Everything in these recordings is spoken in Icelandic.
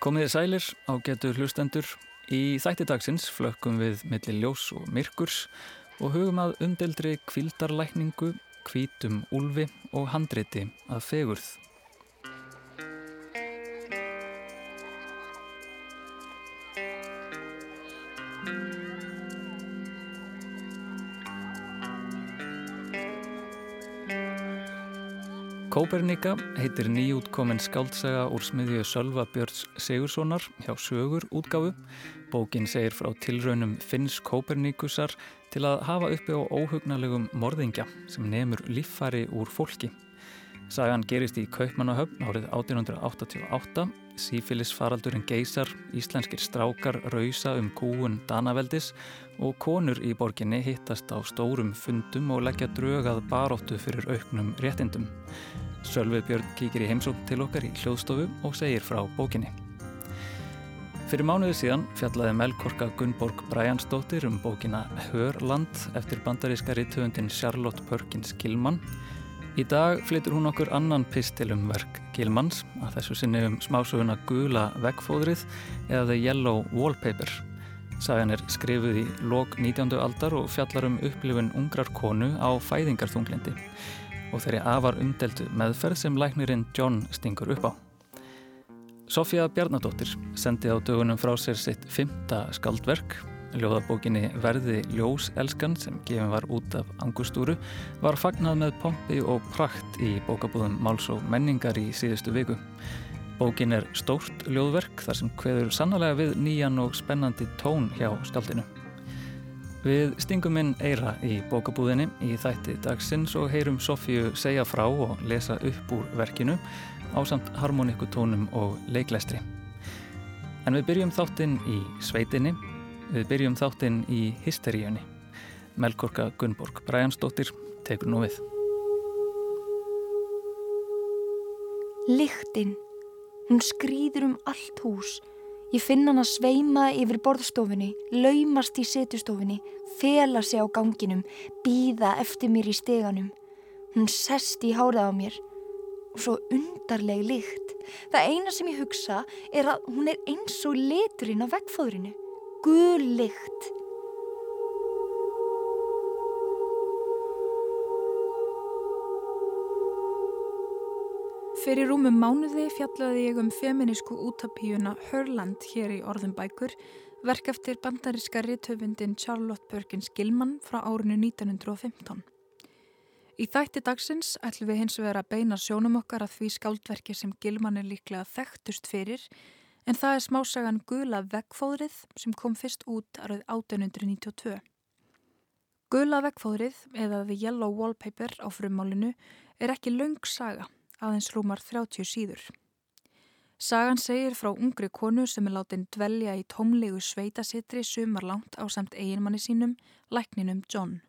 Komiði sælir á getur hlustendur. Í þættidagsins flökkum við milli ljós og myrkurs og hugum að umdeldri kvildarlækningu, kvítum úlfi og handriti að fegurð. Kópernika heitir nýjútkomin skaldsaga úr smiðju Sölva Björns Sigurssonar hjá Sögur útgáfu. Bókin segir frá tilraunum Finns Kópernikusar til að hafa uppi á óhugnalegum morðingja sem nefnur líffari úr fólki. Sagan gerist í Kaupmannahöfn árið 1888, sífilis faraldurinn geysar, íslenskir strákar rausa um kúun Danaveldis og konur í borginni hittast á stórum fundum og leggja drögað baróttu fyrir auknum réttindum. Sölvið Björn kíkir í heimsókn til okkar í hljóðstofu og segir frá bókinni. Fyrir mánuði síðan fjallaði Melkorka Gunnborg Bræjansdóttir um bókina Hörland eftir bandaríska rittöfundin Charlotte Perkins Gilman. Í dag flytur hún okkur annan pistil um verk Gilmans að þessu sinni um smásöguna Gula veggfóðrið eða The Yellow Wallpaper. Sagan er skrifuð í lok 19. aldar og fjallar um upplifun ungrar konu á fæðingarþunglindi og þeirri afar umdeltu meðferð sem læknirinn John stingur upp á. Sofía Bjarnadóttir sendi á dögunum frá sér sitt fymta skaldverk. Ljóðabókinni Verði ljóselskan sem gefin var út af angustúru var fagnad með pompi og prakt í bókabúðum Máls og menningar í síðustu viku. Bókin er stórt ljóðverk þar sem hveður sannlega við nýjan og spennandi tón hjá skaldinu. Við stingum inn eira í bókabúðinni í þætti dagsins og heyrum Sofíu segja frá og lesa upp úr verkinu á samt harmoníkutónum og leiklestri. En við byrjum þáttinn í sveitinni, við byrjum þáttinn í hysteríunni. Melkorka Gunnborg Bræjansdóttir tekur nú við. Liktinn, hún skrýður um allt hús Ég finn hann að sveima yfir borðstofunni, laumast í setustofunni, fela sig á ganginum, býða eftir mér í steganum. Hún sest í hárað á mér og svo undarleg lykt. Það eina sem ég hugsa er að hún er eins og leturinn á vekkfóðrinu. Gul lykt. Fyrir rúmum mánuði fjallaði ég um feminísku útapíuna Hörland hér í orðum bækur, verk eftir bandaríska rithöfundin Charlotte Perkins Gilman frá árinu 1915. Í þætti dagsins ætlum við hins vegar að beina sjónum okkar að því skáldverki sem Gilman er líklega þekktust fyrir, en það er smásagan Gula vekkfóðrið sem kom fyrst út árið 1892. Gula vekkfóðrið, eða The Yellow Wallpaper á frummálinu, er ekki laung saga aðeins rúmar 30 síður. Sagan segir frá ungri konu sem er látin dvelja í tómlegu sveitasittri sumar langt á samt eiginmanni sínum, lækninum John.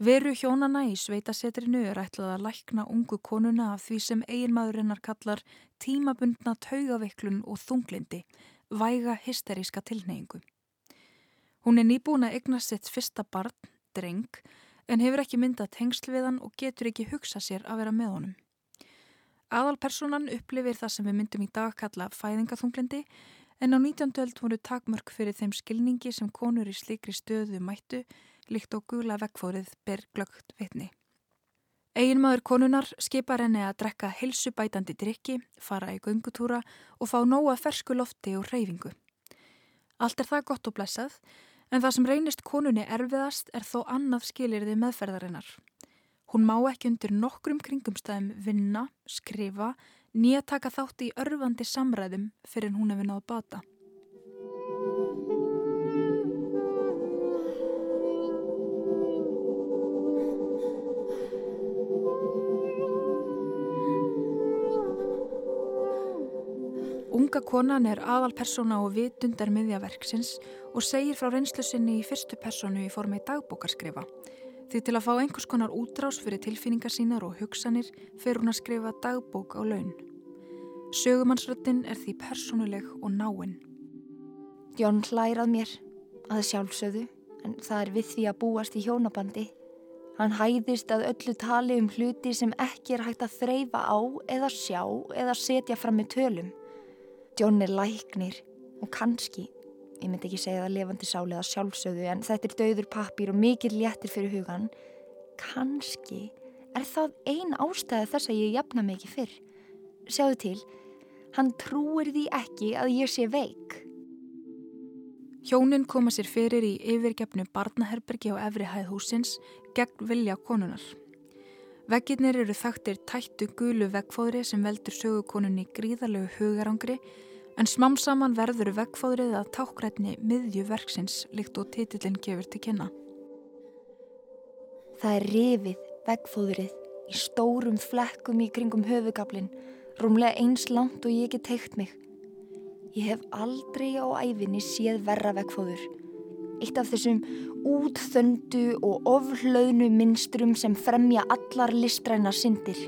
Veru hjónana í sveitasitrinu er ætlað að lækna ungu konuna af því sem eiginmaðurinnar kallar tímabundna taugaveiklun og þunglindi, væga hysteríska tilneyingu. Hún er nýbúin að egna sitt fyrsta barn, dreng, en hefur ekki myndað tengsl við hann og getur ekki hugsa sér að vera með honum. Aðalpersonan upplifir það sem við myndum í dag kalla fæðingaþunglindi en á 19. öld voru takmörk fyrir þeim skilningi sem konur í slikri stöðu mættu líkt og gula vekkfórið ber glögt vitni. Eginmaður konunar skipar henni að drekka helsubætandi drikki, fara í göngutúra og fá nóa fersku lofti og reyfingu. Allt er það gott og blessað en það sem reynist konunni erfiðast er þó annað skilirði meðferðarinnar. Hún má ekki undir nokkrum kringumstæðum vinna, skrifa, nýja taka þátt í örfandi samræðum fyrir hún hefur náðu bata. Unga konan er aðal persóna og vitundar miðjaverksins og segir frá reynslu sinni í fyrstu persónu í formi dagbókarskrifa Því til að fá einhvers konar útrás fyrir tilfinningar sínar og hugsanir fer hún að skrifa dagbók á laun. Sögumannsröttin er því personuleg og náinn. Jón hlærað mér að sjálfsöðu en það er við því að búast í hjónabandi. Hann hæðist að öllu tali um hluti sem ekki er hægt að þreyfa á eða sjá eða setja fram með tölum. John er læknir og kannski, ég myndi ekki segja það levandi sáli eða sjálfsögðu en þetta er dauður pappir og mikið léttir fyrir hugan, kannski er það ein ástæði þess að ég jafna mig ekki fyrr. Sjáðu til, hann trúir því ekki að ég sé veik. Hjónin koma sér fyrir í yfirgefnu barnaherbergi á efri hæð húsins gegn vilja konunar. Veggirnir eru þakktir tættu gulu veggfóðri sem veldur sögukonunni gríðarlegu hugarangri en smám saman verður veggfóðrið að tákrætni miðju verksins líkt og titillin gefur til kynna. Það er rifið veggfóðrið í stórum flekkum í kringum höfugablin, rúmlega eins langt og ég get teikt mig. Ég hef aldrei á æfinni séð verra veggfóður eitt af þessum útþöndu og oflaunu minstrum sem fremja allar listræna syndir.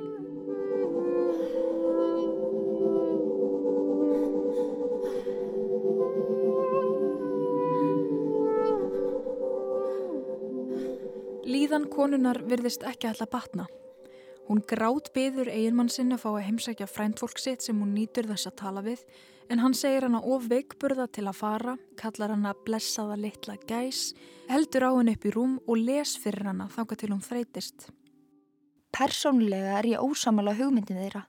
Líðan konunar virðist ekki alltaf batna. Hún grátt byður eiginmann sinn að fá að heimsækja fræntfólk sitt sem hún nýtur þess að tala við en hann segir hana of veikburða til að fara, kallar hana blessaða litla gæs, heldur á henn upp í rúm og les fyrir hana þáka til hún þreytist. Personlega er ég ósamala hugmyndin þeirra.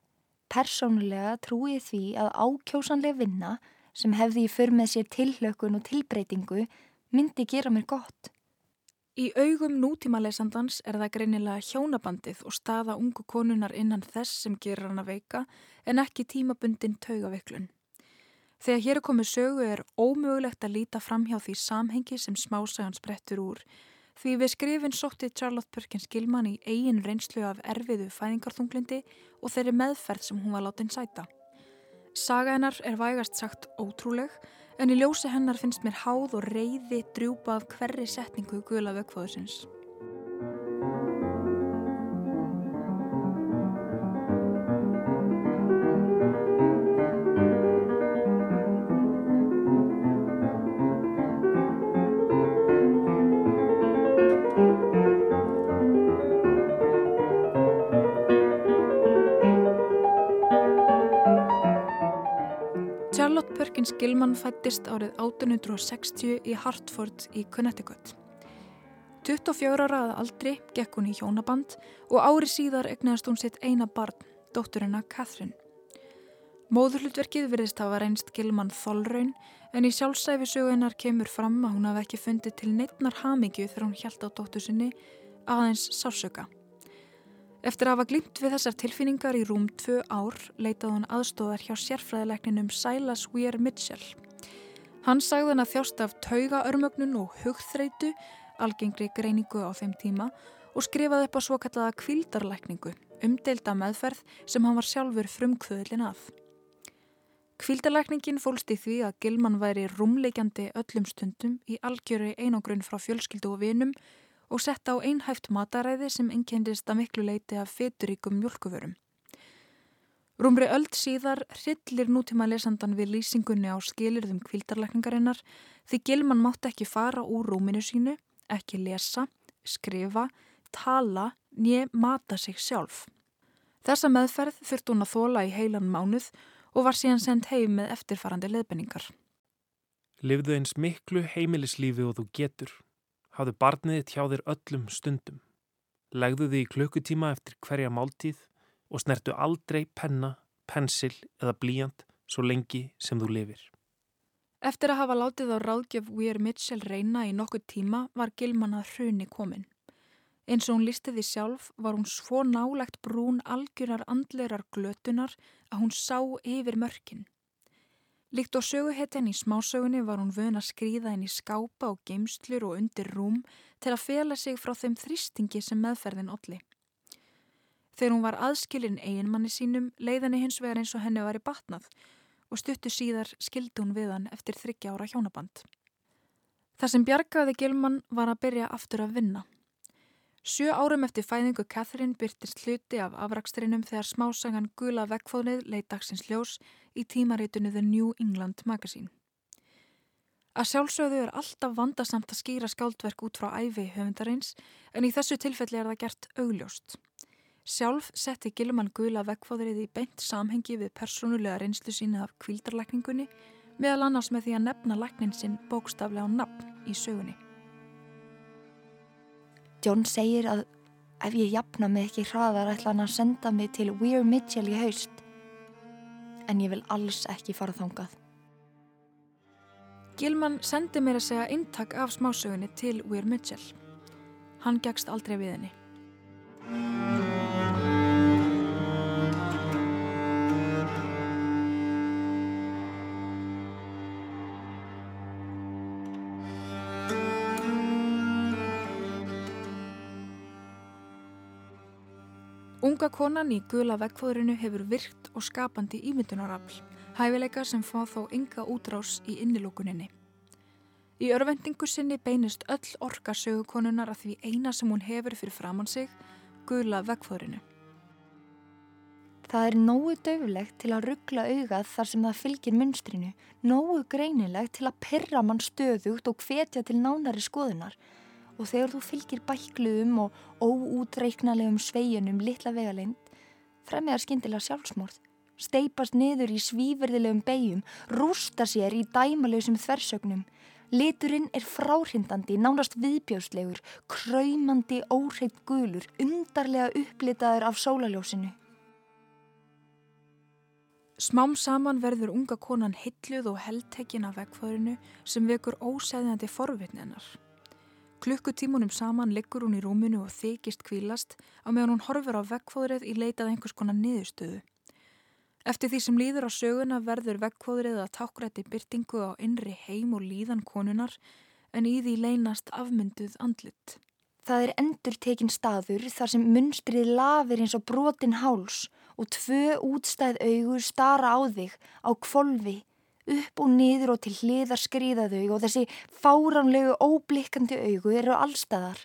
Personlega trúi ég því að ákjósanlega vinna sem hefði í för með sér tilhlökun og tilbreytingu myndi gera mér gott. Í augum nútímalesandans er það greinilega hjónabandið og staða ungu konunar innan þess sem gerir hana veika en ekki tímabundin taugaveiklun. Þegar hér er komið sögu er ómögulegt að líta fram hjá því samhengi sem smásagan sprettur úr því við skrifin sótti Charlotte Perkins Gilman í eigin reynslu af erfiðu fæðingarþunglindi og þeirri meðferð sem hún var látin sæta. Saga hennar er vægast sagt ótrúleg en í ljósi hennar finnst mér háð og reyði drjúpa af hverri setningu gula vöggfóðusins. Perkins Gilman fættist árið 1860 í Hartford í Connecticut. 24 ára að aldri gekk hún í hjónaband og ári síðar egnaðist hún sitt eina barn, dótturina Catherine. Móðurhlutverkið virðist hafa reynst Gilman þolraun en í sjálfsæfi sögunar kemur fram að hún hafi ekki fundið til neittnar hamingju þegar hún hjælt á dóttur sinni aðeins sásöka. Eftir að hafa glimt við þessar tilfinningar í rúm tvö ár leitað hann aðstóðar hjá sérfræðilegninum Silas Weir Mitchell. Hann sagði hann að þjást af taugaörmögnun og hugþreitu, algengri greiningu á þeim tíma og skrifaði upp á svo kallaða kvildarlækningu, umdelda meðferð sem hann var sjálfur frumkvöðlin að. Kvildarlækningin fólst í því að Gilman væri rúmleikjandi öllum stundum í algjöru einogrunn frá fjölskyldu og vinum og sett á einhæft mataræði sem ennkendist að miklu leiti af feturíkum mjölkuvörum. Rúmri öld síðar hryllir nútíma lesandan við lýsingunni á skilirðum kvildarleikningarinnar því Gilman mátt ekki fara úr rúminu sínu, ekki lesa, skrifa, tala, nýja mata sig sjálf. Þessa meðferð þurft hún að þóla í heilan mánuð og var síðan sendt heim með eftirfarandi leðbenningar. Livðu eins miklu heimilislífi og þú getur hafðu barniði tjá þér öllum stundum. Legðu þið í klukkutíma eftir hverja máltíð og snertu aldrei penna, pensil eða blíjant svo lengi sem þú lifir. Eftir að hafa látið á ráðgjöf Weir Mitchell reyna í nokkuð tíma var Gilman að hruni komin. Eins og hún listi því sjálf var hún svo nálegt brún algjörar andlerar glötunar að hún sá yfir mörkinn. Líkt og söguhetjan í smásögunni var hún vöna að skrýða í skápa og geimslur og undir rúm til að fela sig frá þeim þrýstingi sem meðferðin olli. Þegar hún var aðskilin eiginmanni sínum leiðinni hins vegar eins og henni var í batnað og stuttu síðar skildi hún við hann eftir þryggja ára hjónaband. Það sem bjargaði Gilman var að byrja aftur að vinna. Sjö árum eftir fæðingu Catherine byrtist hluti af afraksturinnum þegar smásangan Gula Vegfóðnið leið dagsins ljós í tímaritinu The New England Magazine. Að sjálfsögðu er alltaf vandasamt að skýra skáldverk út frá æfi höfundarins en í þessu tilfelli er það gert augljóst. Sjálf setti Gilman gula vekkfóðrið í beint samhengi við persónulega reynslu sína af kvildarlækningunni meðal annars með því að nefna læknin sinn bókstaflega á nafn í sögunni. John segir að ef ég jafna mig ekki hraðar ætla hann að senda mig til Weir Mitchell í haust. En ég vil alls ekki fara þángað. Gilman sendi mér að segja eintak af smásögunni til Weir Mitchell. Hann gegst aldrei við henni. Unga konan í gula vekkfóðurinu hefur virkt og skapandi ímyndunarafl, hæfileika sem fá þó enga útrás í innilókuninni. Í örvendingu sinni beinist öll orka sögukonunar að því eina sem hún hefur fyrir framann sig, gula vekkfóðurinu. Það er nógu döfulegt til að ruggla augað þar sem það fylgir munstrinu, nógu greinilegt til að perra mann stöðugt og hvetja til nánari skoðunar og þegar þú fylgir bækluðum og óútreiknalegum sveiginum litla vegalind, fremjar skindilega sjálfsmórð, steipast niður í svíverðilegum beigjum, rústa sér í dæmalösum þversögnum. Liturinn er fráhrindandi, nánast viðbjóslegur, kræmandi óhreitt gulur, undarlega upplitaður af sólaljósinu. Smám saman verður unga konan hilluð og heldtekkin af vegförinu sem vekur ósæðandi forvitninnar. Klukkutímunum saman liggur hún í rúminu og þykist kvílast á meðan hún horfur á vekkfóðrið í leitað einhvers konar niðurstöðu. Eftir því sem líður á söguna verður vekkfóðrið að tákrætti byrtingu á innri heim og líðan konunar en í því leynast afmynduð andlit. Það er endur tekin staður þar sem munstrið lafir eins og brotin háls og tvö útstæð augur stara á þig á kvolvi upp og niður og til hliðar skrýðaðau og þessi fáránlegu óblikkandi augu eru allstæðar.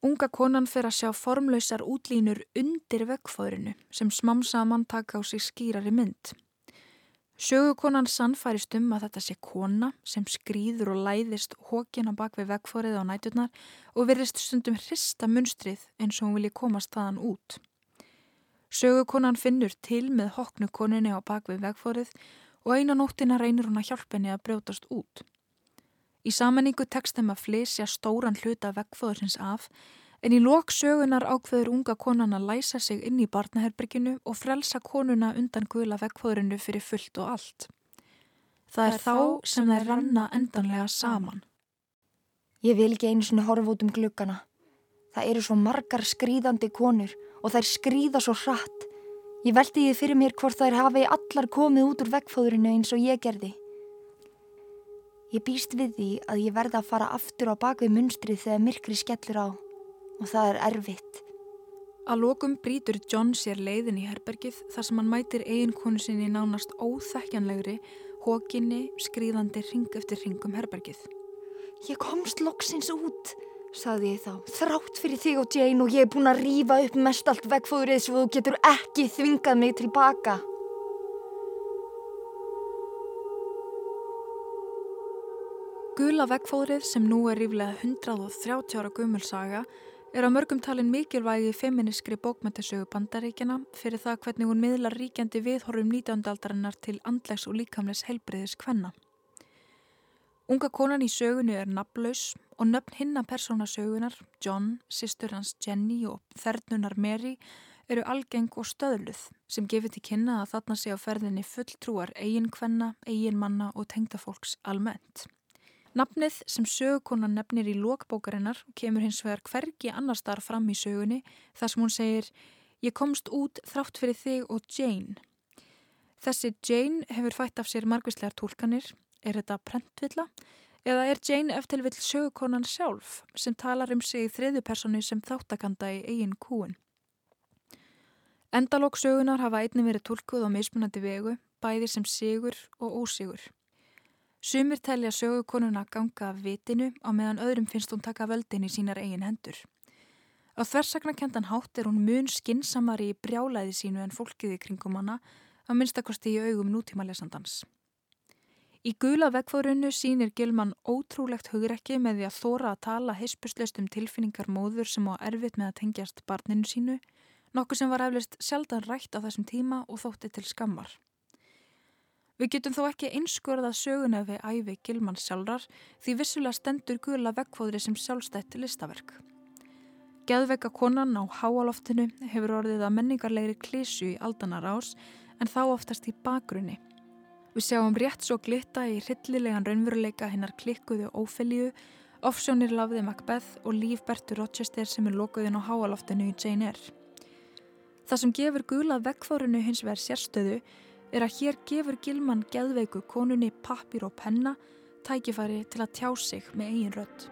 Unga konan fer að sjá formlausar útlínur undir vekkfóðrinu sem smam saman taka á sig skýrari mynd. Sjögukonan sannfærist um að þetta sé kona sem skrýður og læðist hókina bak við vekkfórið á næturnar og verðist stundum hrista munstrið eins og hún vilji komast þaðan út. Sjögukonan finnur til með hóknu koninni á bak við vekkfórið og eina nóttina reynir hún að hjálpa henni að brjótast út. Í sammenningu tekst þeim að flysja stóran hluta vekkfóðursins af en í lóksögunar ákveður unga konan að læsa sig inn í barnaherberginu og frelsa konuna undan guðla vekkfóðurinu fyrir fullt og allt. Það er þá sem þeir ranna endanlega saman. Ég vil ekki einu svona horfa út um glukkana. Það eru svo margar skrýðandi konur og þær skrýða svo hratt Ég veldi því fyrir mér hvort þær hafi allar komið út úr vekkfóðurinu eins og ég gerði. Ég býst við því að ég verða að fara aftur á bakvið munstrið þegar myrkri skellur á og það er erfitt. Að lokum brítur John sér leiðin í herbergið þar sem hann mætir eiginkonu sinni nánast óþekkjanlegri, hókinni, skrýðandi ring eftir ringum herbergið. Ég komst loksins út saði ég þá, þrátt fyrir þig og Jane og ég er búin að rýfa upp mest allt vegfóðrið svo þú getur ekki þvingað mig tilbaka. Gula vegfóðrið sem nú er ríflega 130 ára gumulsaga er á mörgum talin mikilvægi feministkri bókmyndasögu bandaríkjana fyrir það hvernig hún miðlar ríkjandi viðhorfum 19. aldarinnar til andlegs og líkamlegs helbriðis kvenna. Unga konan í sögunu er naflaus og nöfn hinna persónasögunar, John, sýstur hans Jenny og þernunar Mary eru algeng og stöðluð sem gefur til kynna að þarna sé á ferðinni fulltrúar eigin kvenna, eigin manna og tengdafólks almennt. Nafnið sem sögukonan nefnir í lókbókarinnar kemur hins vegar hvergi annar starf fram í sögunni þar sem hún segir Ég komst út þrátt fyrir þig og Jane. Þessi Jane hefur fætt af sér margvíslegar tólkanir Er þetta prentvilla? Eða er Jane eftir vill sögukonan sjálf sem talar um sig í þriðu personu sem þáttakanda í eigin kúin? Endalók sögunar hafa einnig verið tólkuð á mismunandi vegu, bæði sem sigur og ósigur. Sumir telja sögukonuna ganga af vitinu á meðan öðrum finnst hún taka völdin í sínar eigin hendur. Á þversaknakendan hátt er hún mun skinsamari í brjálæði sínu en fólkiði kringum hana að minnstakosti í augum nútíma lesandans. Í gula vegfórunu sínir Gilman ótrúlegt hugrekki með því að þóra að tala heispuslest um tilfinningar móður sem á erfitt með að tengjast barninu sínu, nokkuð sem var eflist sjaldan rætt á þessum tíma og þótti til skammar. Við getum þó ekki einskorðað söguna við æfi Gilmanns sjálfrar því vissulega stendur gula vekkfóðri sem sjálfstætt listaverk. Geðveika konan á háaloftinu hefur orðið að menningarlegri klísu í aldanar ás en þá oftast í bakgrunni. Við sjáum rétt svo glitta í hryllilegan raunveruleika hinnar klikkuðu ófellíu, offsjónir lafði Macbeth og líf Bertur Rochester sem er lokuðin á háaloftinu í Jane Eyre. Það sem gefur gula vekkfórunu hins vegar sérstöðu er að hér gefur Gilman geðveiku konunni pappir og penna tækifæri til að tjá sig með eigin rött.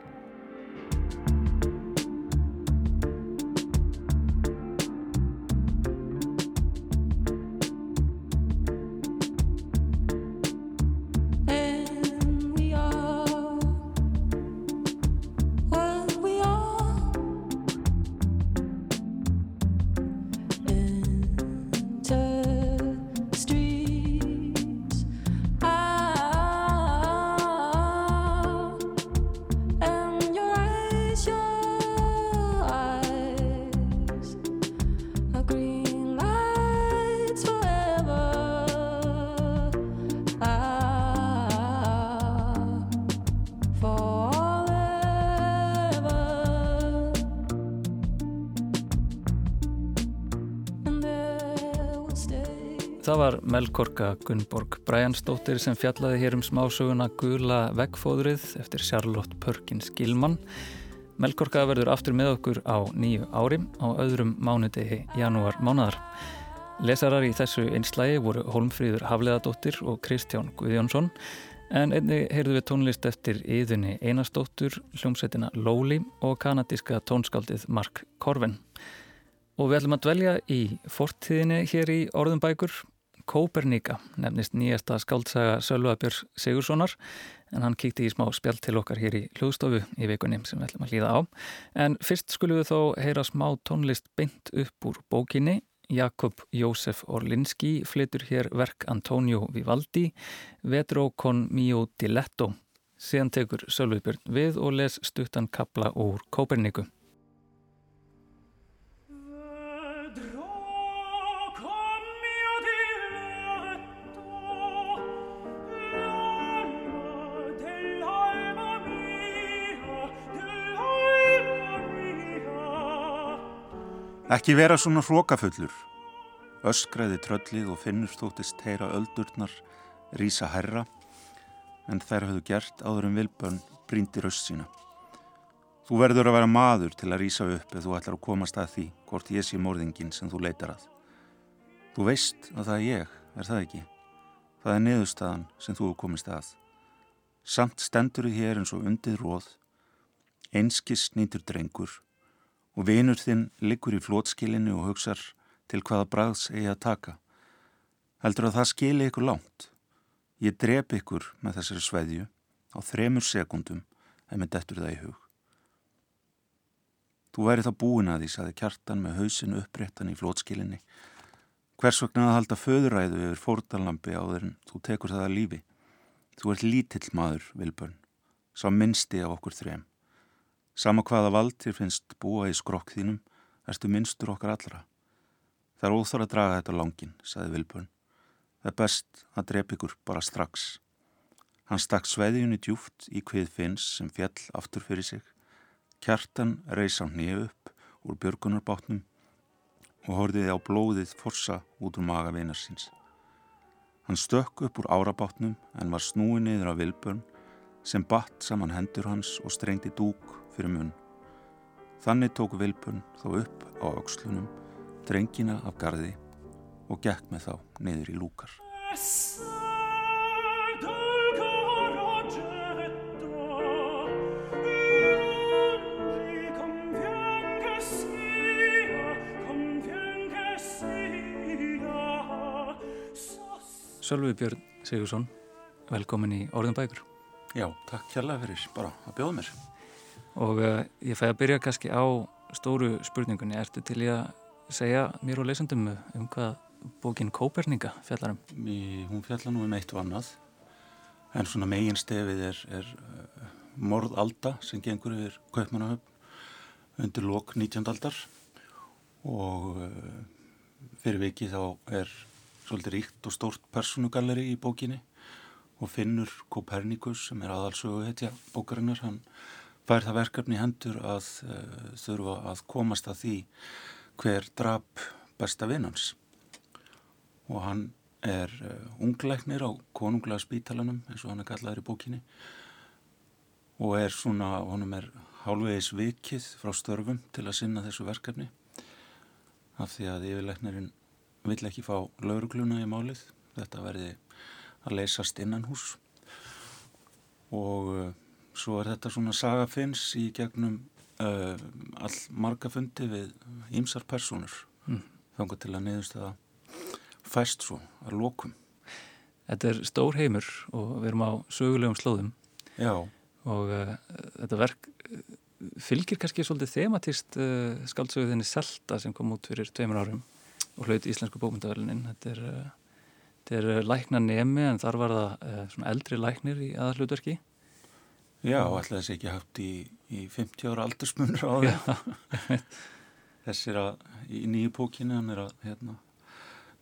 Það var Melkorka Gunnborg Bræjansdóttir sem fjallaði hér um smásöguna Gula veggfóðrið eftir Charlotte Perkins Gilman. Melkorka verður aftur með okkur á nýju ári á öðrum mánudegi janúar mánadar. Lesarar í þessu einslægi voru Holmfríður Hafleðadóttir og Kristján Guðjónsson en einni heyrðu við tónlist eftir yðunni Einarsdóttur, hljómsveitina Lóli og kanadíska tónskaldið Mark Korven. Og við ætlum að dvelja í fortíðinni hér í orðumbækur Kóperníka nefnist nýjasta skáldsaga Sölvaðbjörns Sigurssonar en hann kíkti í smá spjall til okkar hér í hljóðstofu í vikunni sem við ætlum að hlýða á. En fyrst skulum við þó heyra smá tónlist beint upp úr bókinni. Jakob Jósef Orlinski flytur hér verk Antonio Vivaldi, Vedro con mio diletto. Síðan tekur Sölvaðbjörn við og les stuttan kapla úr Kóperníku. Ekki vera svona hrókafullur. Öskraði tröllið og finnur stóttist heyra öldurnar rísa herra en þær höfðu gert áður um vilbönn bríndi röst sína. Þú verður að vera maður til að rísa upp ef þú ætlar að komast að því hvort ég sé morðingin sem þú leitar að. Þú veist að það er ég, er það ekki? Það er neðustafan sem þú komist að. Samt stendur þið hér eins og undið róð, einskis nýtur drengur og vinur þinn liggur í flótskilinu og hugsar til hvaða bræðs eigi að taka. Heldur að það skili ykkur langt. Ég drep ykkur með þessari sveðju á þremur sekundum ef með dettur það í hug. Þú væri þá búin að því, saði kjartan með hausin uppréttan í flótskilinni. Hvers vegna að halda föðuræðu yfir fórtalampi á þeirn þú tekur það að lífi. Þú ert lítill maður, Vilbjörn, sá minnsti af okkur þrem. Sama hvaða vald þér finnst búa í skrokk þínum, erstu minnstur okkar allra. Það er óþar að draga þetta langin, saði Vilbjörn. Það er best að drep ykkur bara strax. Hann stakk sveiðjunni djúft í hvið finns sem fjall aftur fyrir sig. Kjartan reys hann nýju upp úr björgunarbátnum og horfiði á blóðið forsa út úr maga vinarsins. Hann stökk upp úr árabátnum en var snúið niður á Vilbjörn sem batt saman hendur hans og strengdi dúk fyrir mun. Þannig tók Vilpun þó upp á aukslunum, drengina af gardi og gekk með þá niður í lúkar. Sölvi Björn Sigursson, velkomin í Orðinbækur. Já, takk kjærlega fyrir bara að bjóða mér og uh, ég fæ að byrja kannski á stóru spurningunni. Ertu til ég að segja mér og leysandum um hvað bókin Kóperninga fjallar um? Í, hún fjallar nú um eitt og annað en svona megin stefið er, er uh, morðalda sem gengur yfir Kaupmannahöfn undir lok 19. aldar og uh, fyrir vikið þá er svolítið ríkt og stórt personugalleri í bókinni og finnur Kopernikus sem er aðalsögu hetja bókarinnar, hann fær það verkefni hendur að uh, þurfa að komast að því hver drap besta vinnans og hann er uh, ungleiknir á konunglega spítalanum eins og hann er kallaður í bókinni og er svona, honum er hálfvegis vikið frá störfum til að sinna þessu verkefni af því að yfirleiknirinn vill ekki fá laurugluna í málið. Þetta verði að leysast innan hús og uh, svo er þetta svona sagafinns í gegnum uh, all marga fundi við ímsar personur mm. þannig til að niðurst að fæst svo að lókum Þetta er stór heimur og við erum á sögulegum slóðum. Já. Og uh, þetta verk uh, fylgir kannski svolítið thematist uh, skaldsöguðinni Selta sem kom út fyrir tveimur árum og hlaut Íslensku bókmyndaverlinin þetta er, þetta er lækna nemi en þar var það eldri læknir í aðalhlutverki. Já, alltaf þessi ekki haft í, í 50 ára aldursmunur á því. Þessi er að í nýju bókinu hann er að hérna,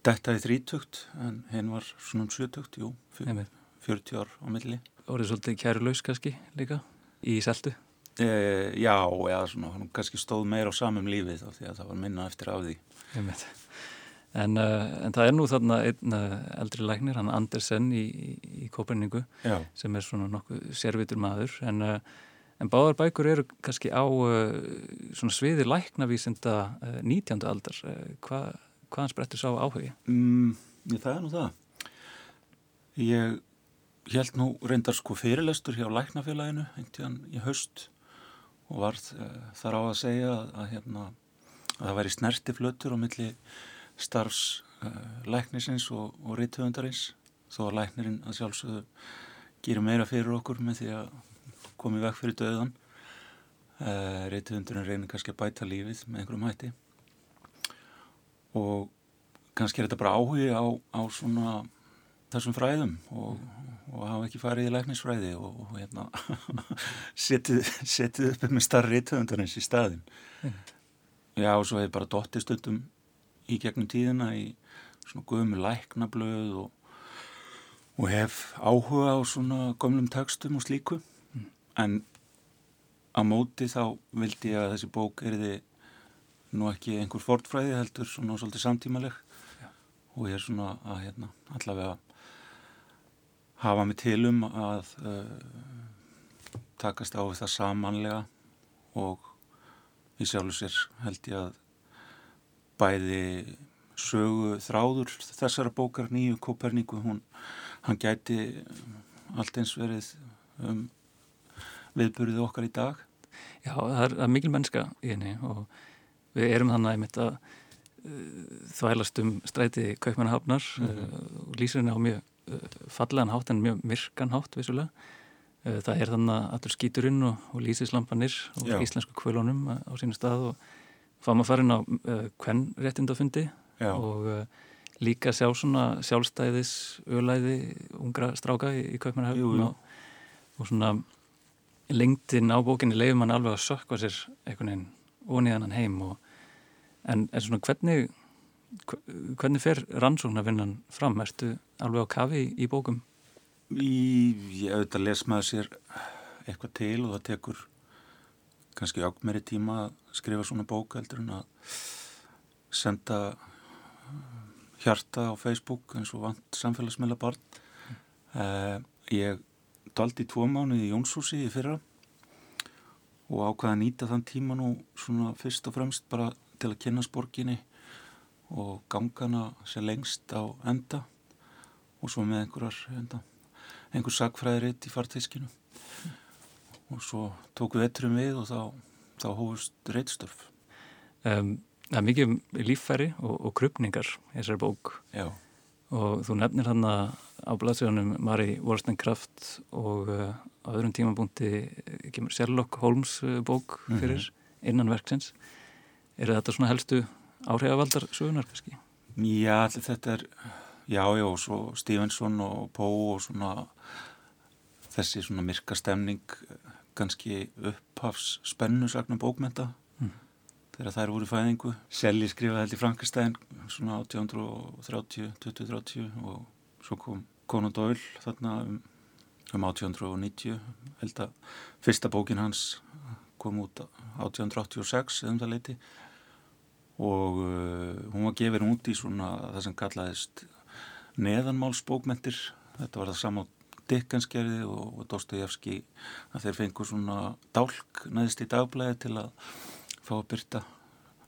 detta í þrítugt en henn var svona um sjötugt, jú 40 ár á milli. Orðið svolítið kæru laus kannski líka í seltu? E, Já, eða svona hann kannski stóð meir á samum lífið því að það var minna eftir af því. En, uh, en það er nú þarna einn uh, eldri læknir, hann Andersen í, í, í Koperningu Já. sem er svona nokkuð sérvitur maður en, uh, en báðar bækur eru kannski á svona sviði læknavísinda 19. aldar Hva, hvaðan sprettur sá áhugi? Mm, það er nú það Ég held nú reyndar sko fyrirlestur hjá læknafélaginu eintíðan í haust og varð þar á að segja að, að, hérna, að það væri snerti flötur á milli starfs uh, læknisins og, og rítuðundarins þó að læknirinn að sjálfsögðu gerir meira fyrir okkur með því að komi vekk fyrir döðan uh, rítuðundurinn reynir kannski að bæta lífið með einhverjum hætti. Og kannski er þetta bara áhugi á, á svona þessum fræðum og, og hafa ekki farið í læknisfræði og, og hérna setið, setið upp með starri rítuðundarins í staðin mm. já og svo hefur bara dóttið stundum í gegnum tíðina í svona guðum læknablöð og, og hef áhuga á svona gömlum textum og slíku en á móti þá vildi ég að þessi bók erði nú ekki einhver fortfræði heldur svona svolítið samtímaleg Já. og ég er svona að hérna allavega hafa mig til um að uh, takast á það samanlega og í sjálf sér held ég að bæði sögu þráður þessara bókar nýju Koperníku hún, hann gæti allt eins verið um viðburðið okkar í dag Já, það er, er mikil mennska í henni og við erum þannig að mitt að uh, þvælast um stræti kaupmannahafnar mm -hmm. og lýsir henni á mjög uh, fallegan hátt en mjög myrkan hátt vissulega það er þannig að allur skíturinn og, og lýsislampanir og Já. íslensku kvölunum á sínu stað og fáum að fara inn á uh, réttindafundi og uh, líka sjá svona sjálfstæðis ölæði ungra stráka í, í Kaupmannhafn og, og svona lengtin á bókinni leiður mann alveg að sökka sér einhvern veginn óniðan hann heim og, en, en svona hvernig hvernig fer rannsóknarvinnan fram? Erstu alveg á kafi í, í bókum? Í, ég auðvitað les maður sér eitthvað til og það tekur kannski átt meiri tíma að skrifa svona bók heldur en að senda uh, hjarta á Facebook eins og vant samfélagsmeila barn mm. uh, ég daldi tvo mánu í Jónsúsi í fyrra og ákvaði að nýta þann tíma nú svona fyrst og fremst bara til að kynna sporginni og gangana sér lengst á enda og svo með einhverjar enda, einhver sagfræðiritt í fartískinu og svo tóku vetturum við og þá, þá hófust reittstörf. Um, það er mikið um líffæri og, og krupningar í þessari bók Já. og þú nefnir hann að á blaðsjónum Mari Wollstonecraft og uh, á öðrum tímabúndi kemur Sherlock Holmes uh, bók mhm. fyrir mm -hmm. innan verksins. Er þetta svona helstu áhrifavaldar sögunar kannski? Já, þetta er, já, já, og svo Stevenson og Poe og svona þessi svona myrka stemning kannski upphafs spennusagna bókmenta mm. þegar þær voru fæðingu. Selli skrifaði held í Frankistæðin svona 1830, 2030 og svo kom Conan Doyle þarna um, um 1890 held að fyrsta bókin hans kom út 1886 eða um það leiti og uh, hún var gefin út í svona það sem kallaðist neðanmálsbókmentir þetta var það saman Dickensgerði og, og Dostoyevski að þeir fengur svona dálk neðist í dagblæði til að fá að byrta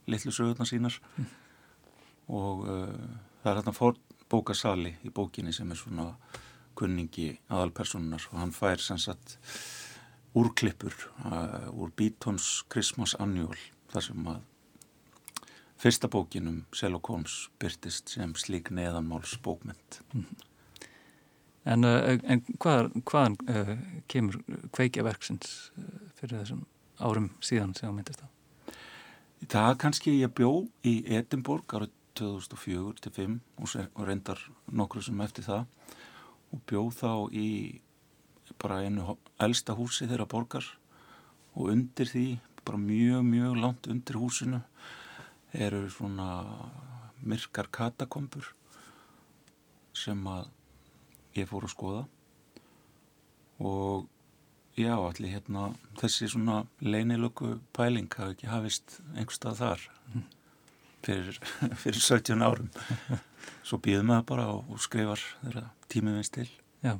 litlu sögurnar sínar mm. og uh, það er hérna fór bókasali í bókinni sem er svona kunningi aðalpersonunar og hann fær sem sagt úrklippur uh, úr Beatons Christmas Annual þar sem að fyrsta bókinum Sherlock Holmes byrtist sem slík neðanmáls bókmynd mm. En, uh, en hvað, hvaðan uh, kemur kveikjaverksins uh, fyrir þessum árum síðan sem það myndist á? Það kannski ég bjó í Edinborg árið 2004-2005 og reyndar nokkru sem eftir það og bjó þá í bara einu elsta húsi þeirra borgar og undir því, bara mjög, mjög langt undir húsinu eru svona myrkar katakombur sem að ég fór að skoða og já, allir hérna þessi svona leinilöku pæling hafi ekki hafist einhverstað þar fyrir, fyrir 17 árum svo býðum við bara og skrifar þeirra tímið við stil Já,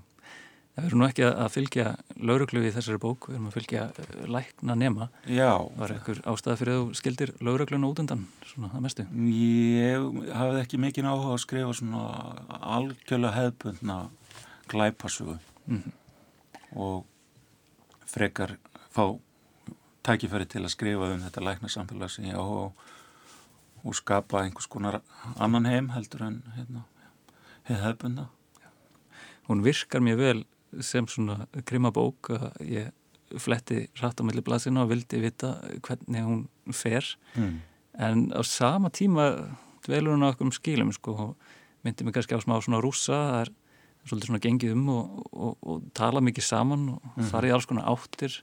það verður nú ekki að fylgja lauruglu í þessari bók, við erum að fylgja eh, lækna nema. Já. Var ekkur ástæða fyrir þú skildir laurugluna út undan, svona að mestu? Ég hafði ekki mikinn áhuga að skrifa svona algjörlega hefðbundna glæpasugu mm -hmm. og frekar fá tækifæri til að skrifa um þetta læknarsamfélag sem ég á og skapa einhvers konar annan heim heldur en hérna, hefðbundna. Hún virkar mér vel sem svona krimabók að ég fletti rætt á melli blasina og vildi vita hvernig hún fer mm. en á sama tíma dvelur hún á okkur um skilum sko, og myndi mig kannski á smá svona rúsa það er svolítið svona gengið um og, og, og tala mikið saman og mm. farið alls konar áttir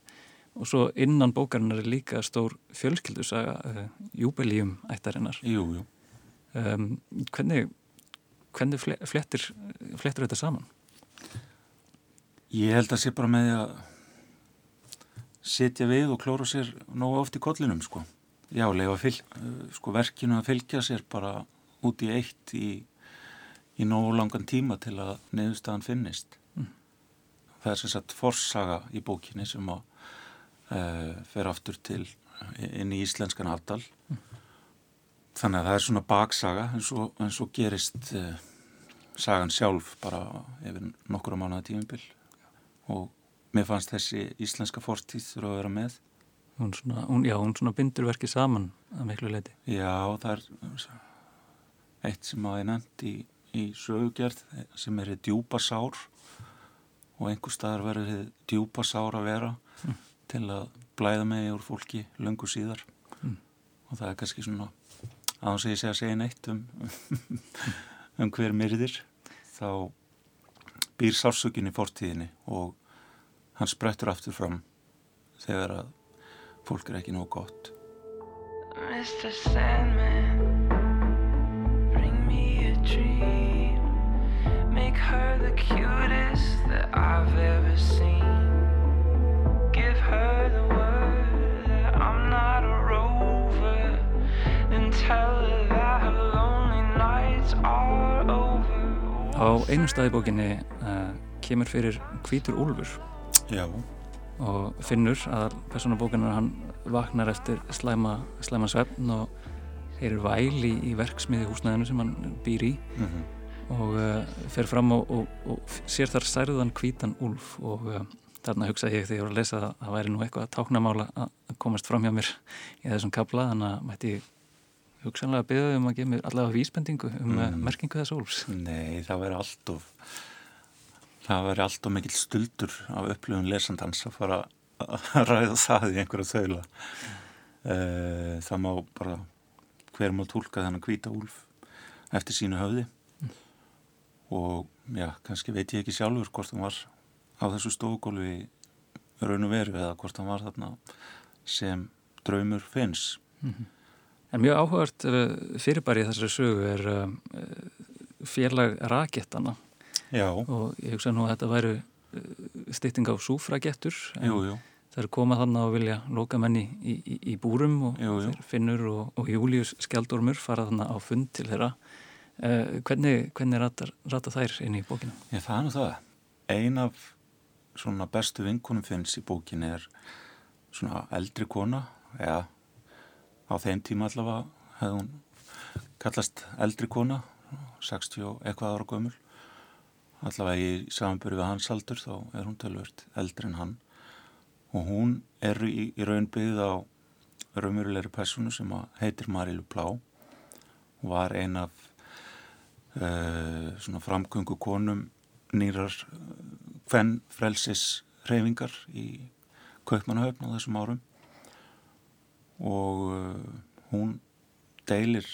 og svo innan bókarinnar er líka stór fjölskyldusaga uh, júbelíum ættarinnar jú, jú. Um, hvernig, hvernig flettir, flettir þetta saman? Ég held að sé bara með að setja við og klóra sér nógu oft í kollinum sko. Já, leifa fylg, sko, verkinu að fylgja sér bara út í eitt í í nógu langan tíma til að neðustafan finnist. Mm. Það er sem sagt forsaga í bókinni sem að uh, fer aftur til inn í íslenskan aftal. Mm. Þannig að það er svona baksaga en svo, en svo gerist uh, sagan sjálf bara yfir nokkura mánuða tímumbil og mér fannst þessi íslenska fortíð þurfa að vera með. Hún svona, hún, já, hún svona bindur verkið saman að miklu leiti. Já, það er eitt sem að ég nefndi í í sögugjörð sem er djúpa sár og einhver staðar verður djúpa sár að vera mm. til að blæða með úr fólki löngu síðar mm. og það er kannski svona að þess að ég segja að segja neitt um, um hver myrðir þá býr sársökin í fortíðinni og hann sprettur aftur fram þegar að fólk er ekki nóg gott Mr. Sandman Bring me a dream Make her the cutest that I've ever seen. Give her the word that I'm not a rover. And tell her that her lonely nights are over. Á einu staði bókinni uh, kemur fyrir Kvítur Úlfur. Já. Og finnur að personabókinar hann vaknar eftir slæma, slæma svefn og heyrir væli í verksmiði húsnæðinu sem hann býr í. Mm -hmm og uh, fer fram og, og, og sér þar særðan kvítan úlf og uh, þarna hugsaði ég þegar ég voru að lesa að það væri nú eitthvað að táknamála að komast fram hjá mér í þessum kabla þannig að mætti ég hugsanlega beða um að gefa mér allavega vísbendingu um uh, mm. merkingu þess úlfs Nei, það væri allt of það væri allt of mikil stuldur af upplifun lesandans að fara að ræða það í einhverja þaula mm. það má bara hver má tólka þennan kvíta úlf eftir sínu höfði og já, kannski veit ég ekki sjálfur hvort hann var á þessu stofugólfi raun og veru eða hvort hann var þarna sem draumur finns mm -hmm. En mjög áhugart fyrirbæri í þessari sögu er félag rakettana Já. og ég hugsa nú að þetta væru stytting á súfragettur. Jú. Það er komað þannig að vilja loka menni í, í, í búrum og jú, jú. Finnur og, og Július Skjaldormur fara þannig á fund til þeirra. Uh, hvernig hvernig rata, rata þær inn í bókinu? Ég nú það. Ein af svona bestu vinkunum finns í bókinu er svona eldri kona, eða á þeim tíma allavega hefði hún kallast eldri kona, 60 eitthvað ára gömul. Allavega í samanbyrju við hans aldur þá er hún tölvört eldri en hann og hún er í, í raun byggð á raunverulegri personu sem heitir Marilu Plá og var ein af svona framgöngu konum nýrar hvenn frelsis reyfingar í Kaupmannahöfn á þessum árum. Og uh, hún deilir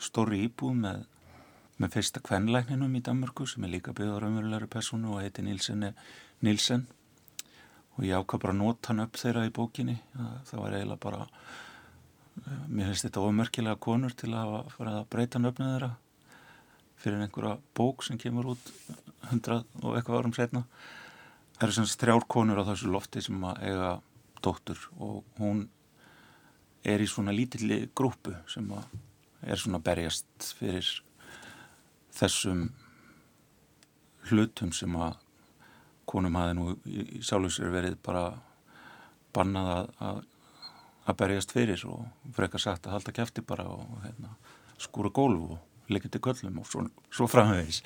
stóri íbúð með, með fyrsta kvennlækninum í Danmörku sem er líka byggð á raunverulegri personu og heitir Nilsen Nilsen og ég ákvað bara nota hann upp þeirra í bókinni. Það var eiginlega bara eh, mér finnst þetta ofmerkilega konur til að fara að breyta nöfnið þeirra fyrir einhverja bók sem kemur út hundrað og eitthvað árum setna það eru semst þrjár konur á þessu lofti sem að eiga dóttur og hún er í svona lítilli grúpu sem að er svona berjast fyrir þessum hlutum sem að konum hafi nú í sjálfsvegar verið bara bannað að, að, að berjast fyrir og frekar sagt að halda kæfti bara og hérna, skúra gólf og til köllum og svo, svo framvegis.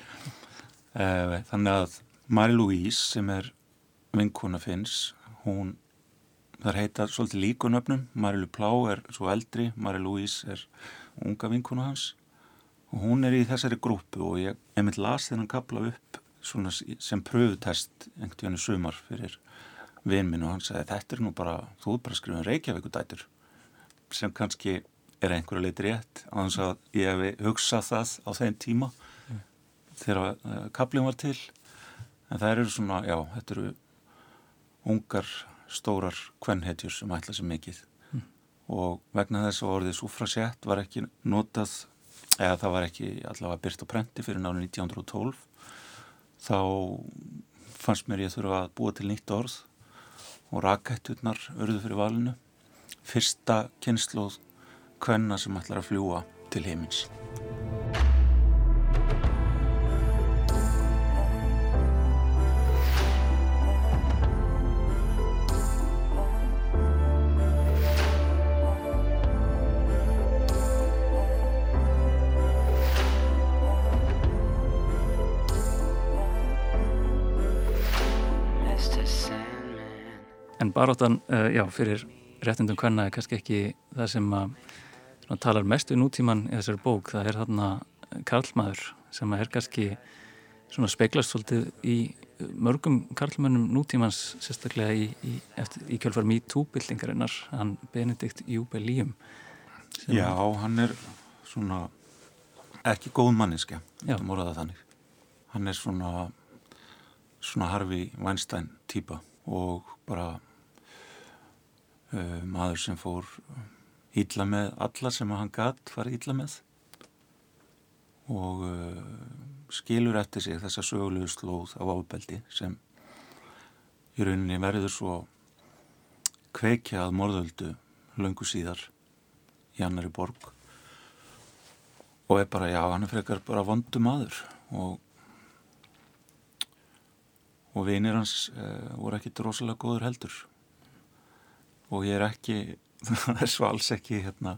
Eh, þannig að Marie-Louise sem er vinkona finns, hún þar heita svolítið líkunöfnum, Marie-Lou Plá er svo eldri, Marie-Louise er unga vinkona hans og hún er í þessari grúpu og ég, mynd las þennan kapla upp sem pröfutest einhvern veginn sumar fyrir vinn minn og hann sagði þetta er nú bara, þú er bara að skrifa um Reykjavíkudætur sem kannski er einhverju leiti rétt á þess að ég hef hugsað það á þeim tíma mm. þegar uh, kaplinn var til en það eru svona, já, þetta eru ungar, stórar kvennhetjur sem ætla sér mikið mm. og vegna þess að orðið súfrasett var ekki notað eða það var ekki allavega byrt á prenti fyrir nánu 1912 þá fannst mér ég þurfa að búa til nýtt orð og rakætturnar örðu fyrir valinu. Fyrsta kynnslóð hvenna sem ætlar að fljúa til heimins. baráttan, uh, já, fyrir réttindum hvenna er kannski ekki það sem að svona, talar mest við nútíman í þessari bók, það er þarna Karlmaður sem er kannski svona speiklast svolítið í mörgum Karlmannum nútímans sérstaklega í, í, í kjálfar MeToo-byltingarinnar, hann Benedikt Júbe Líum Já, hann er svona ekki góð þannig. Hann er svona svona Harfi Weinstein týpa og bara maður sem fór ílla með alla sem hann gatt var ílla með. Og uh, skilur eftir sig þessa sögulegu slóð af ábeldi sem í rauninni verður svo kveikjað morðöldu löngu síðar í annari borg. Og er bara, já, hann frekar bara vondu maður. Og og vinir hans uh, voru ekkit rosalega góður heldur og ég er ekki þessu alls ekki hérna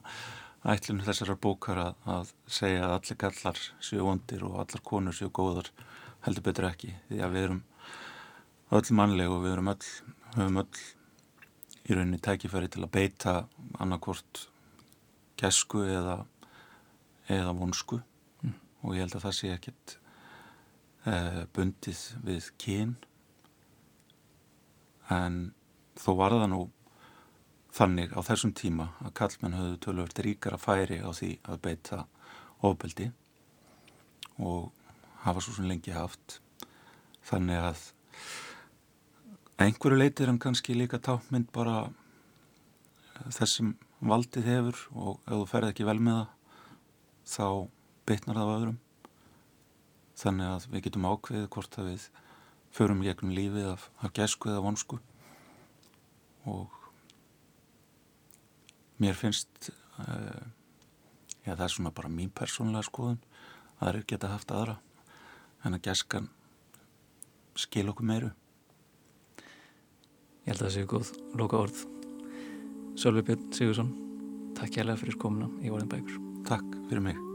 ætlum þessara bókar að, að segja að allir gallar séu vondir og allar konur séu góðar heldur betur ekki. Því að við erum öll mannleg og við erum öll höfum öll í rauninni tækifæri til að beita annarkvort gesku eða eða vonsku. Mm. og ég held að það sé ekkit uh, bundið við kyn. En þó var það nú þannig á þessum tíma að kallmenn höfðu tölvöld ríkara færi á því að beita ofbeldi og hafa svo sem lengi haft. Þannig að einhverju leitir hann kannski líka tápmynd bara þessum valdið hefur og ef þú ferð ekki vel með það þá bytnar það á öðrum. Þannig að við getum ákveðið hvort að við förum gegnum lífið af, af gesku eða vonsku og mér finnst uh, já það er svona bara mín persónulega skoðun að það er geta haft aðra en að geskan skil okkur meiru. Ég held að það séu góð loka orð Sölvi Björn Sigursson Takk kærlega fyrir komuna í Orðin Bækur. Takk fyrir mig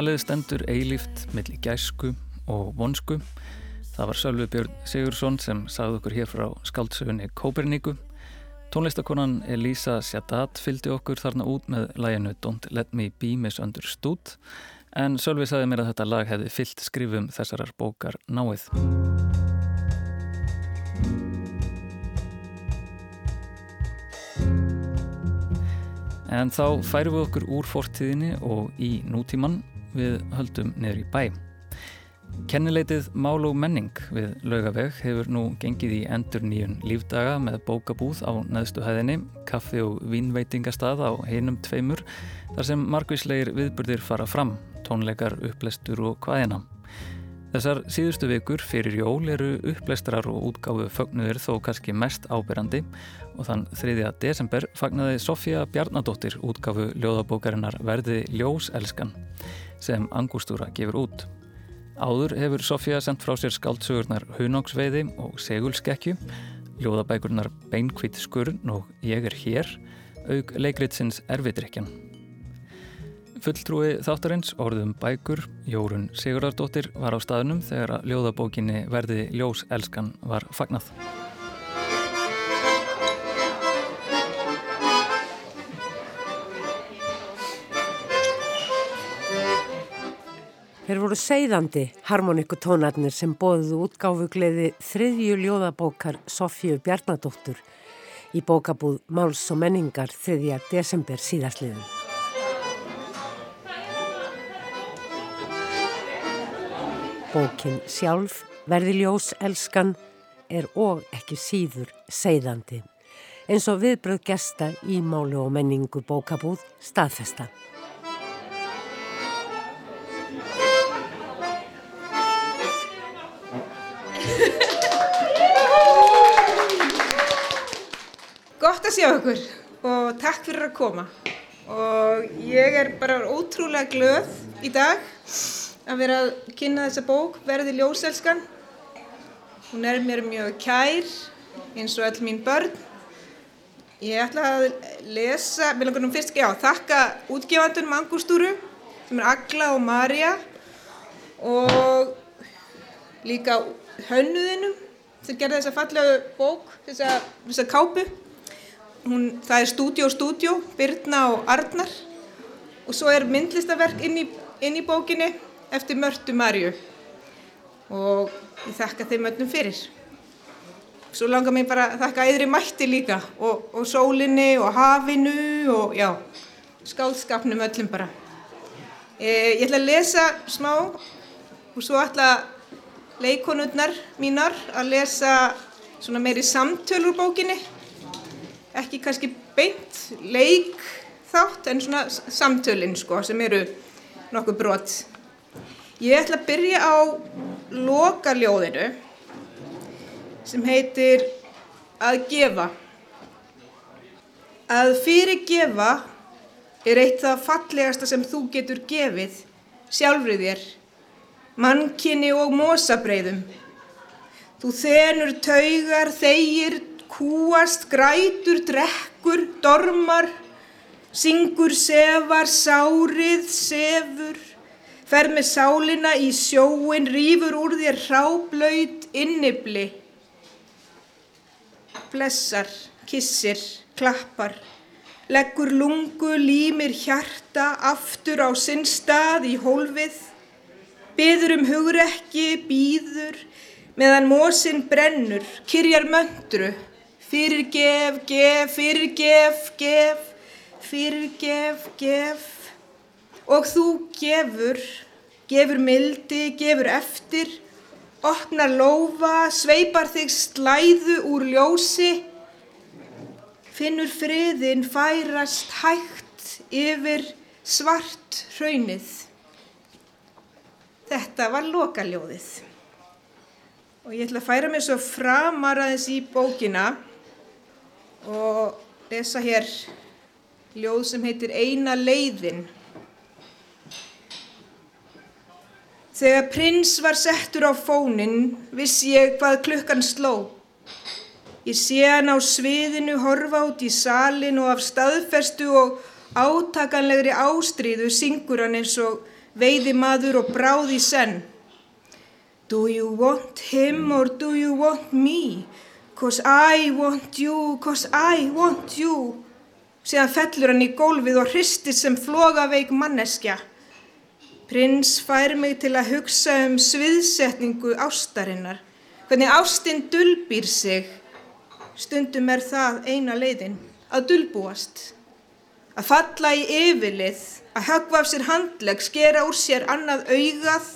valið stendur eilíft millir gæsku og vonsku. Það var Sölvi Björn Sigursson sem sagði okkur hér frá skaldsögunni Kóperníku. Tónlistakonan Elisa Sjadat fylgdi okkur þarna út með læginu Don't Let Me Be Misunderstood en Sölvi sagði mér að þetta lag hefði fyllt skrifum þessarar bókar náið. En þá færum við okkur úr fortíðinni og í nútíman við höldum niður í bæ. Kennileitið Mál og menning við laugaveg hefur nú gengið í endur nýjun lífdaga með bókabúð á neðstu hæðinni, kaffi og vínveitingastað á heinum tveimur þar sem margvíslegir viðburðir fara fram, tónleikar, upplestur og hvaðina. Þessar síðustu vikur fyrir jól eru uppleistrar og útgáfu fögnuðir þó kannski mest ábyrrandi og þann 3. desember fagnaði Sofía Bjarnadóttir útgáfu ljóðabókarinnar Verði Ljóselskan sem Angústúra gefur út. Áður hefur Sofía sendt frá sér skaldsögurnar Hunóksveiði og Segulskekkju, ljóðabækurnar Beinkvít skurn og Ég er hér, auk leikritsins Ervidrykjan. Fulltrúi þáttarins, orðum bækur, Jórun Sigurðardóttir var á staðnum þegar að ljóðabókinni Verði ljós elskan var fagnað. Þeir voru segðandi harmonikutónarnir sem bóðuðu útgáfugleiði þriðju ljóðabókar Sofju Bjarnadóttur í bókabúð Máls og menningar 3. desember síðastliðum. Bókin sjálf, verði ljós elskan, er og ekki síður segðandi, eins og viðbröð gesta í málu og menningu bókabúð staðfesta. Gott að sjá okkur og takk fyrir að koma. Og ég er bara ótrúlega glöð í dag að vera að kynna þessa bók, Verði ljóselskan. Hún er mér mjög kær, eins og all mín börn. Ég ætla að lesa, við langarum fyrst ekki á, þakka útgefandunum Angústúru, sem er Agla og Marja og líka hönnuðinum sem gerði þessa fallega bók, þessa, þessa kápu. Hún, það er Stúdjó Stúdjó, Birna og Arnar og svo er myndlistaverk inn í, inn í bókinni eftir Mörtu Marju og ég þakka þeim öllum fyrir. Svo langar mér bara að þakka eðri mætti líka og, og sólinni og hafinu og já, skálskapnum öllum bara. E, ég ætla að lesa smá og svo ætla leikonurnar mínar að lesa svona meiri samtölur bókinni. Ekki kannski beint leik þátt en svona samtölinn sko sem eru nokkuð brot. Ég ætla að byrja á lokaljóðinu sem heitir að gefa. Að fyrirgefa er eitt það fallegasta sem þú getur gefið sjálfrið þér, mannkinni og mósabreiðum. Þú þenur taugar, þeir, kúast, grætur, drekkur, dormar, Syngur sefar, sárið, sefur, fer með sálina í sjóin, rýfur úr þér hráblöyt innibli. Blessar, kissir, klappar, leggur lungu, límir hjarta, aftur á sinn stað í hólfið, byður um hugrekki, býður, meðan mósinn brennur, kyrjar möndru, fyrir gef, gef, fyrir gef, gef, fyrir gef, gef, og þú gefur, gefur mildi, gefur eftir, opnar lófa, sveipar þig slæðu úr ljósi, finnur friðin færast hægt yfir svart hraunið. Þetta var lokaljóðið. Og ég ætla að færa mig svo framar aðeins í bókina og lesa hér ljóð sem heitir Eina leiðin. Þegar prins var settur á fónin vissi ég hvað klukkan sló. Ég sé hann á sviðinu horfa út í salin og af staðferstu og átakanlegri ástríðu syngur hann eins og veiði maður og bráði senn. Do you want him or do you want me? Cause I want you, cause I want you. Síðan fellur hann í gólfið og hristir sem flogaveik manneskja. Prins fær mig til að hugsa um sviðsetningu ástarinnar. Hvernig ástinn dulbýr sig. Stundum er það eina leiðin, að dulbúast. Að falla í yfirlið, að högva af sér handleg, skera úr sér annað augað,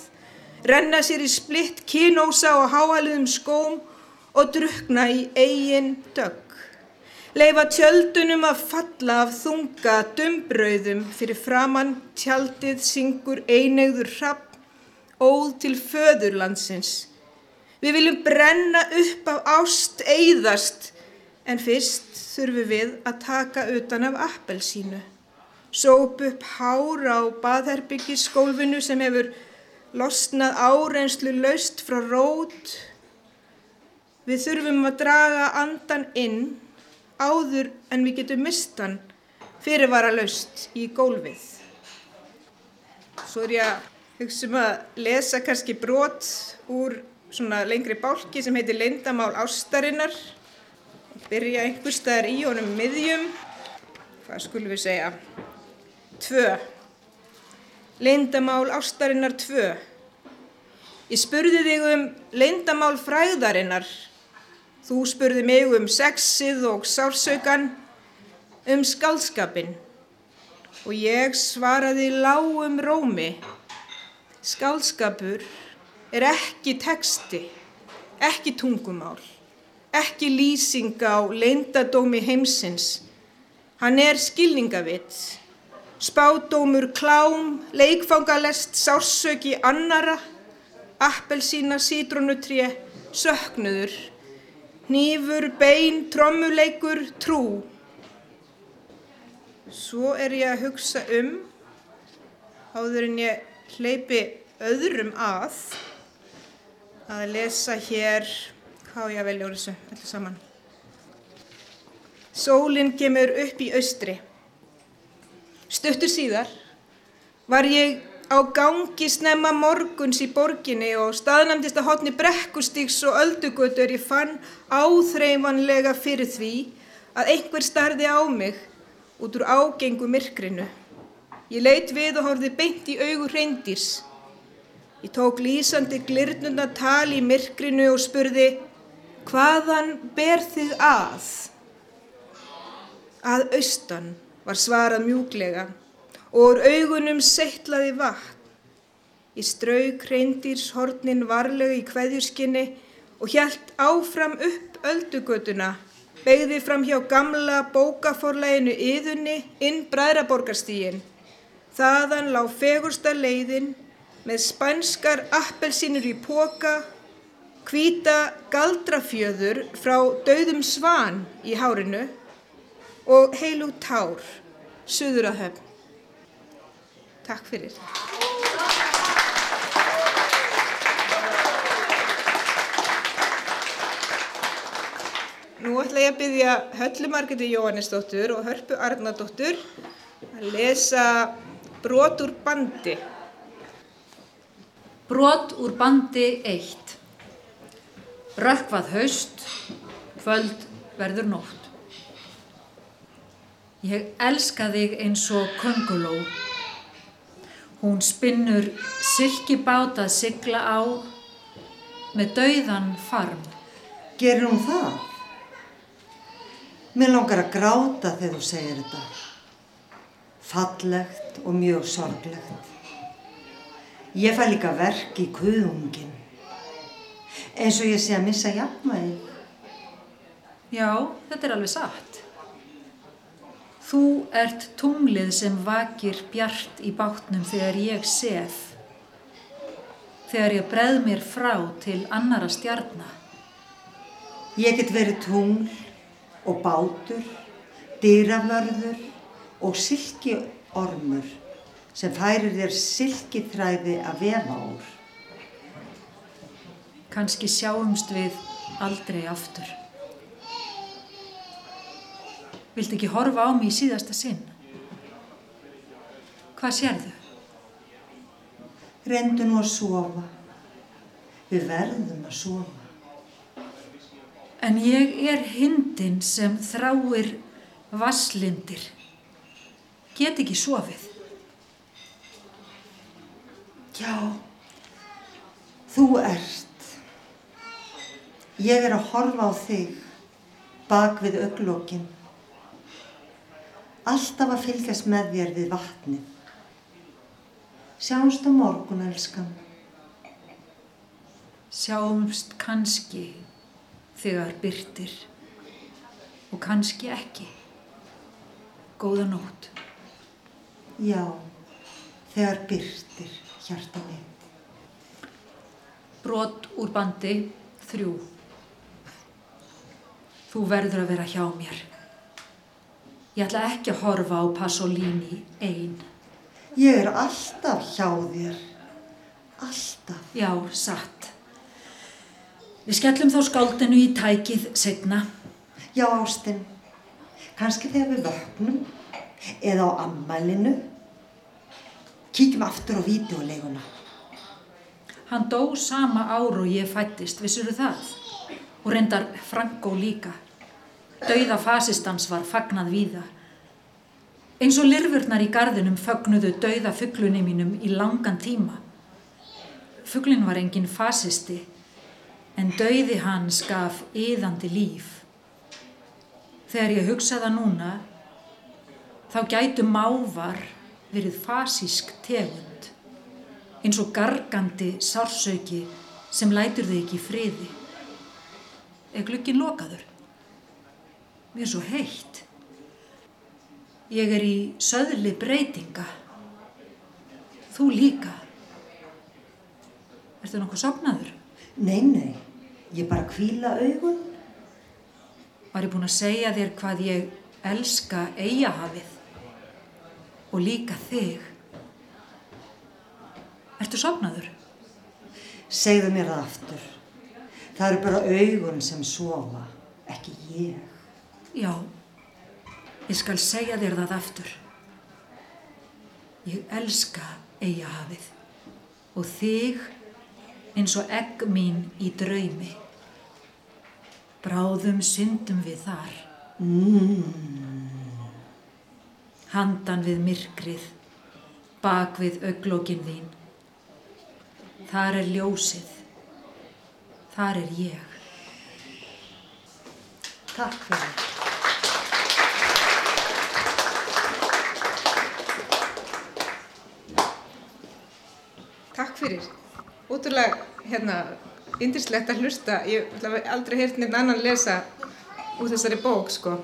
renna sér í splitt kínósa og háaliðum skóm og drukna í eigin dögg. Leifa tjöldunum að falla af þunga dumbrauðum fyrir framann tjaldið syngur einegður hrapp, óð til föðurlandsins. Við viljum brenna upp af ást eigðast en fyrst þurfum við að taka utan af appelsínu. Sóp upp hár á baðherbyggiskólfinu sem hefur losnað árenslu laust frá rót. Við þurfum að draga andan inn áður en við getum mistan fyrirvara laust í gólfið. Svo er ég að hugsa um að lesa kannski brot úr svona lengri bálki sem heitir Leindamál ástarinnar. Byrja einhver staðar í honum miðjum. Hvað skulum við segja? Tvö. Leindamál ástarinnar tvö. Ég spurði þig um leindamál fræðarinnar Þú spurði mig um sexið og sársaukan, um skálskapin og ég svaraði lágum rómi. Skálskapur er ekki teksti, ekki tungumál, ekki lýsing á leindadómi heimsins. Hann er skilningavitt, spádómur klám, leikfangalest, sársauki annara, appelsína, sítrónutré, söknuður Nýfur, bein, trommuleikur, trú. Svo er ég að hugsa um, áður en ég hleypi öðrum að, að lesa hér, hvað ég að velja úr þessu, allir saman. Sólinn kemur upp í austri. Stuttur síðar var ég á gangi snemma morguns í borginni og staðnæmdist að hotni brekkustíks og öldugötur ég fann áþreifanlega fyrir því að einhver starði á mig út úr ágengu myrkrinu. Ég leitt við og horfið beint í augu hreindýrs. Ég tók lýsandi glirnuna tal í myrkrinu og spurði hvaðan ber þig að? Að austan var svarað mjúglega og úr augunum settlaði vatn. Ég strauk reyndirshornin varlega í kveðjurskinni og hjælt áfram upp öldugötuna, begði fram hjá gamla bókaforleginu yðunni inn Bræðraborgarstígin. Þaðan lág fegursta leiðin með spænskar appelsínur í póka, hvita galdrafjöður frá dauðum svan í hárinu og heilu tár, suður að höfn. Takk fyrir. Nú ætla ég að byggja Höllumarketi Jóhannesdóttur og Hörpu Arnardóttur að lesa brot úr bandi. Brot úr bandi 1. Rökkvað haust, kvöld verður nótt. Ég elska þig eins og könguló. Hún spinnur silkibát að sigla á með dauðan farm. Gerir hún það? Mér langar að gráta þegar þú segir þetta. Fallegt og mjög sorglegt. Ég fæ líka verk í kuðungin. Eins og ég sé að missa jafnvægi. Já, þetta er alveg satt. Þú ert tunglið sem vakir bjart í bátnum þegar ég sef. Þegar ég breð mér frá til annara stjarnar. Ég get verið tungl og bátur, dýravörður og silkiormur sem færir þér silkithræði að vefa úr. Kanski sjáumst við aldrei aftur. Viltu ekki horfa á mig í síðasta sinn? Hvað sérðu? Rendu nú að sofa. Við verðum að sofa. En ég er hindin sem þráir vasslindir. Get ekki sofið. Já, þú ert. Ég er að horfa á þig bak við auglokkin. Alltaf að fylgjast með þér við vatnið. Sjáumst á morgun, elskan. Sjáumst kannski þegar byrtir og kannski ekki. Góða nótt. Já, þegar byrtir hjarta mitt. Brot úr bandi, þrjú. Þú verður að vera hjá mér. Ég ætla ekki að horfa á Pasolini einn. Ég er alltaf hjá þér. Alltaf. Já, satt. Við skellum þá skáldinu í tækið setna. Já, Ástinn. Kanski þegar við vöknum eða á ammælinu. Kíkjum aftur á vídeoleguna. Hann dó sama ár og ég fættist, vissuru það? Og reyndar Franko líka. Dauða fasistans var fagnað víða. Eins og lirfurnar í gardinum fögnuðu dauða fugglunni mínum í langan tíma. Fugglin var engin fasisti, en dauði hans gaf yðandi líf. Þegar ég hugsaða núna, þá gætu mávar verið fasísk tegund, eins og gargandi sársauki sem lætur þig ekki friði. Er glukkin lokaður? Mér er svo heitt. Ég er í söðli breytinga. Þú líka. Ertu nokkuð sopnaður? Nei, nei. Ég bara kvíla augun. Var ég búin að segja þér hvað ég elska eigahafið og líka þig? Ertu sopnaður? Segðu mér það aftur. Það eru bara augun sem sofa, ekki ég. Já, ég skal segja þér það aftur. Ég elska eigahafið og þig eins og egg mín í draumi. Bráðum syndum við þar. Mm. Handan við myrkrið, bak við auglókin þín. Þar er ljósið. Þar er ég. Takk fyrir. Takk fyrir. Ótrúlega, hérna, yndislegt að hlusta. Ég hef aldrei heyrt nefn annan lesa úr þessari bók, sko.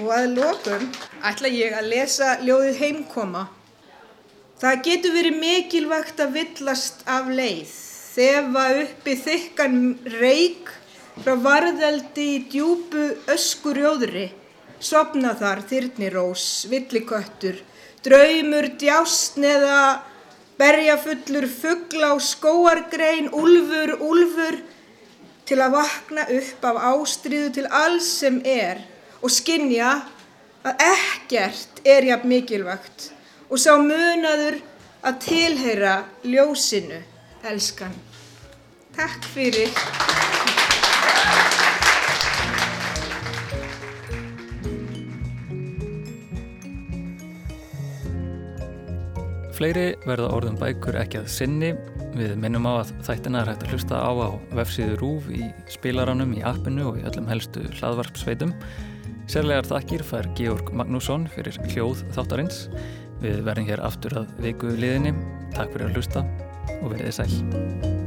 Og að lokum ætla ég að lesa ljóðið heimkoma. Það getur verið mikilvægt að villast af leið. Þefa uppi þykkan reik frá varðeldi í djúbu öskurjóðri. Sopna þar þyrnirós, villiköttur, draumur djást neða berjafullur fuggl á skóargrein, úlfur, úlfur, til að vakna upp af ástriðu til alls sem er og skinja að ekkert er jafn mikilvægt og sá munaður að tilheyra ljósinu, elskan. Takk fyrir. Fleiri verða orðum bækur ekki að sinni. Við minnum á að þættina er hægt að hlusta á á vefsíðu RÚV í spilaranum, í appinu og í öllum helstu hlaðvarpsveitum. Sérlegar þakkir fær Georg Magnússon fyrir hljóð þáttarins. Við verðum hér aftur að viku liðinni. Takk fyrir að hlusta og verðið sæl.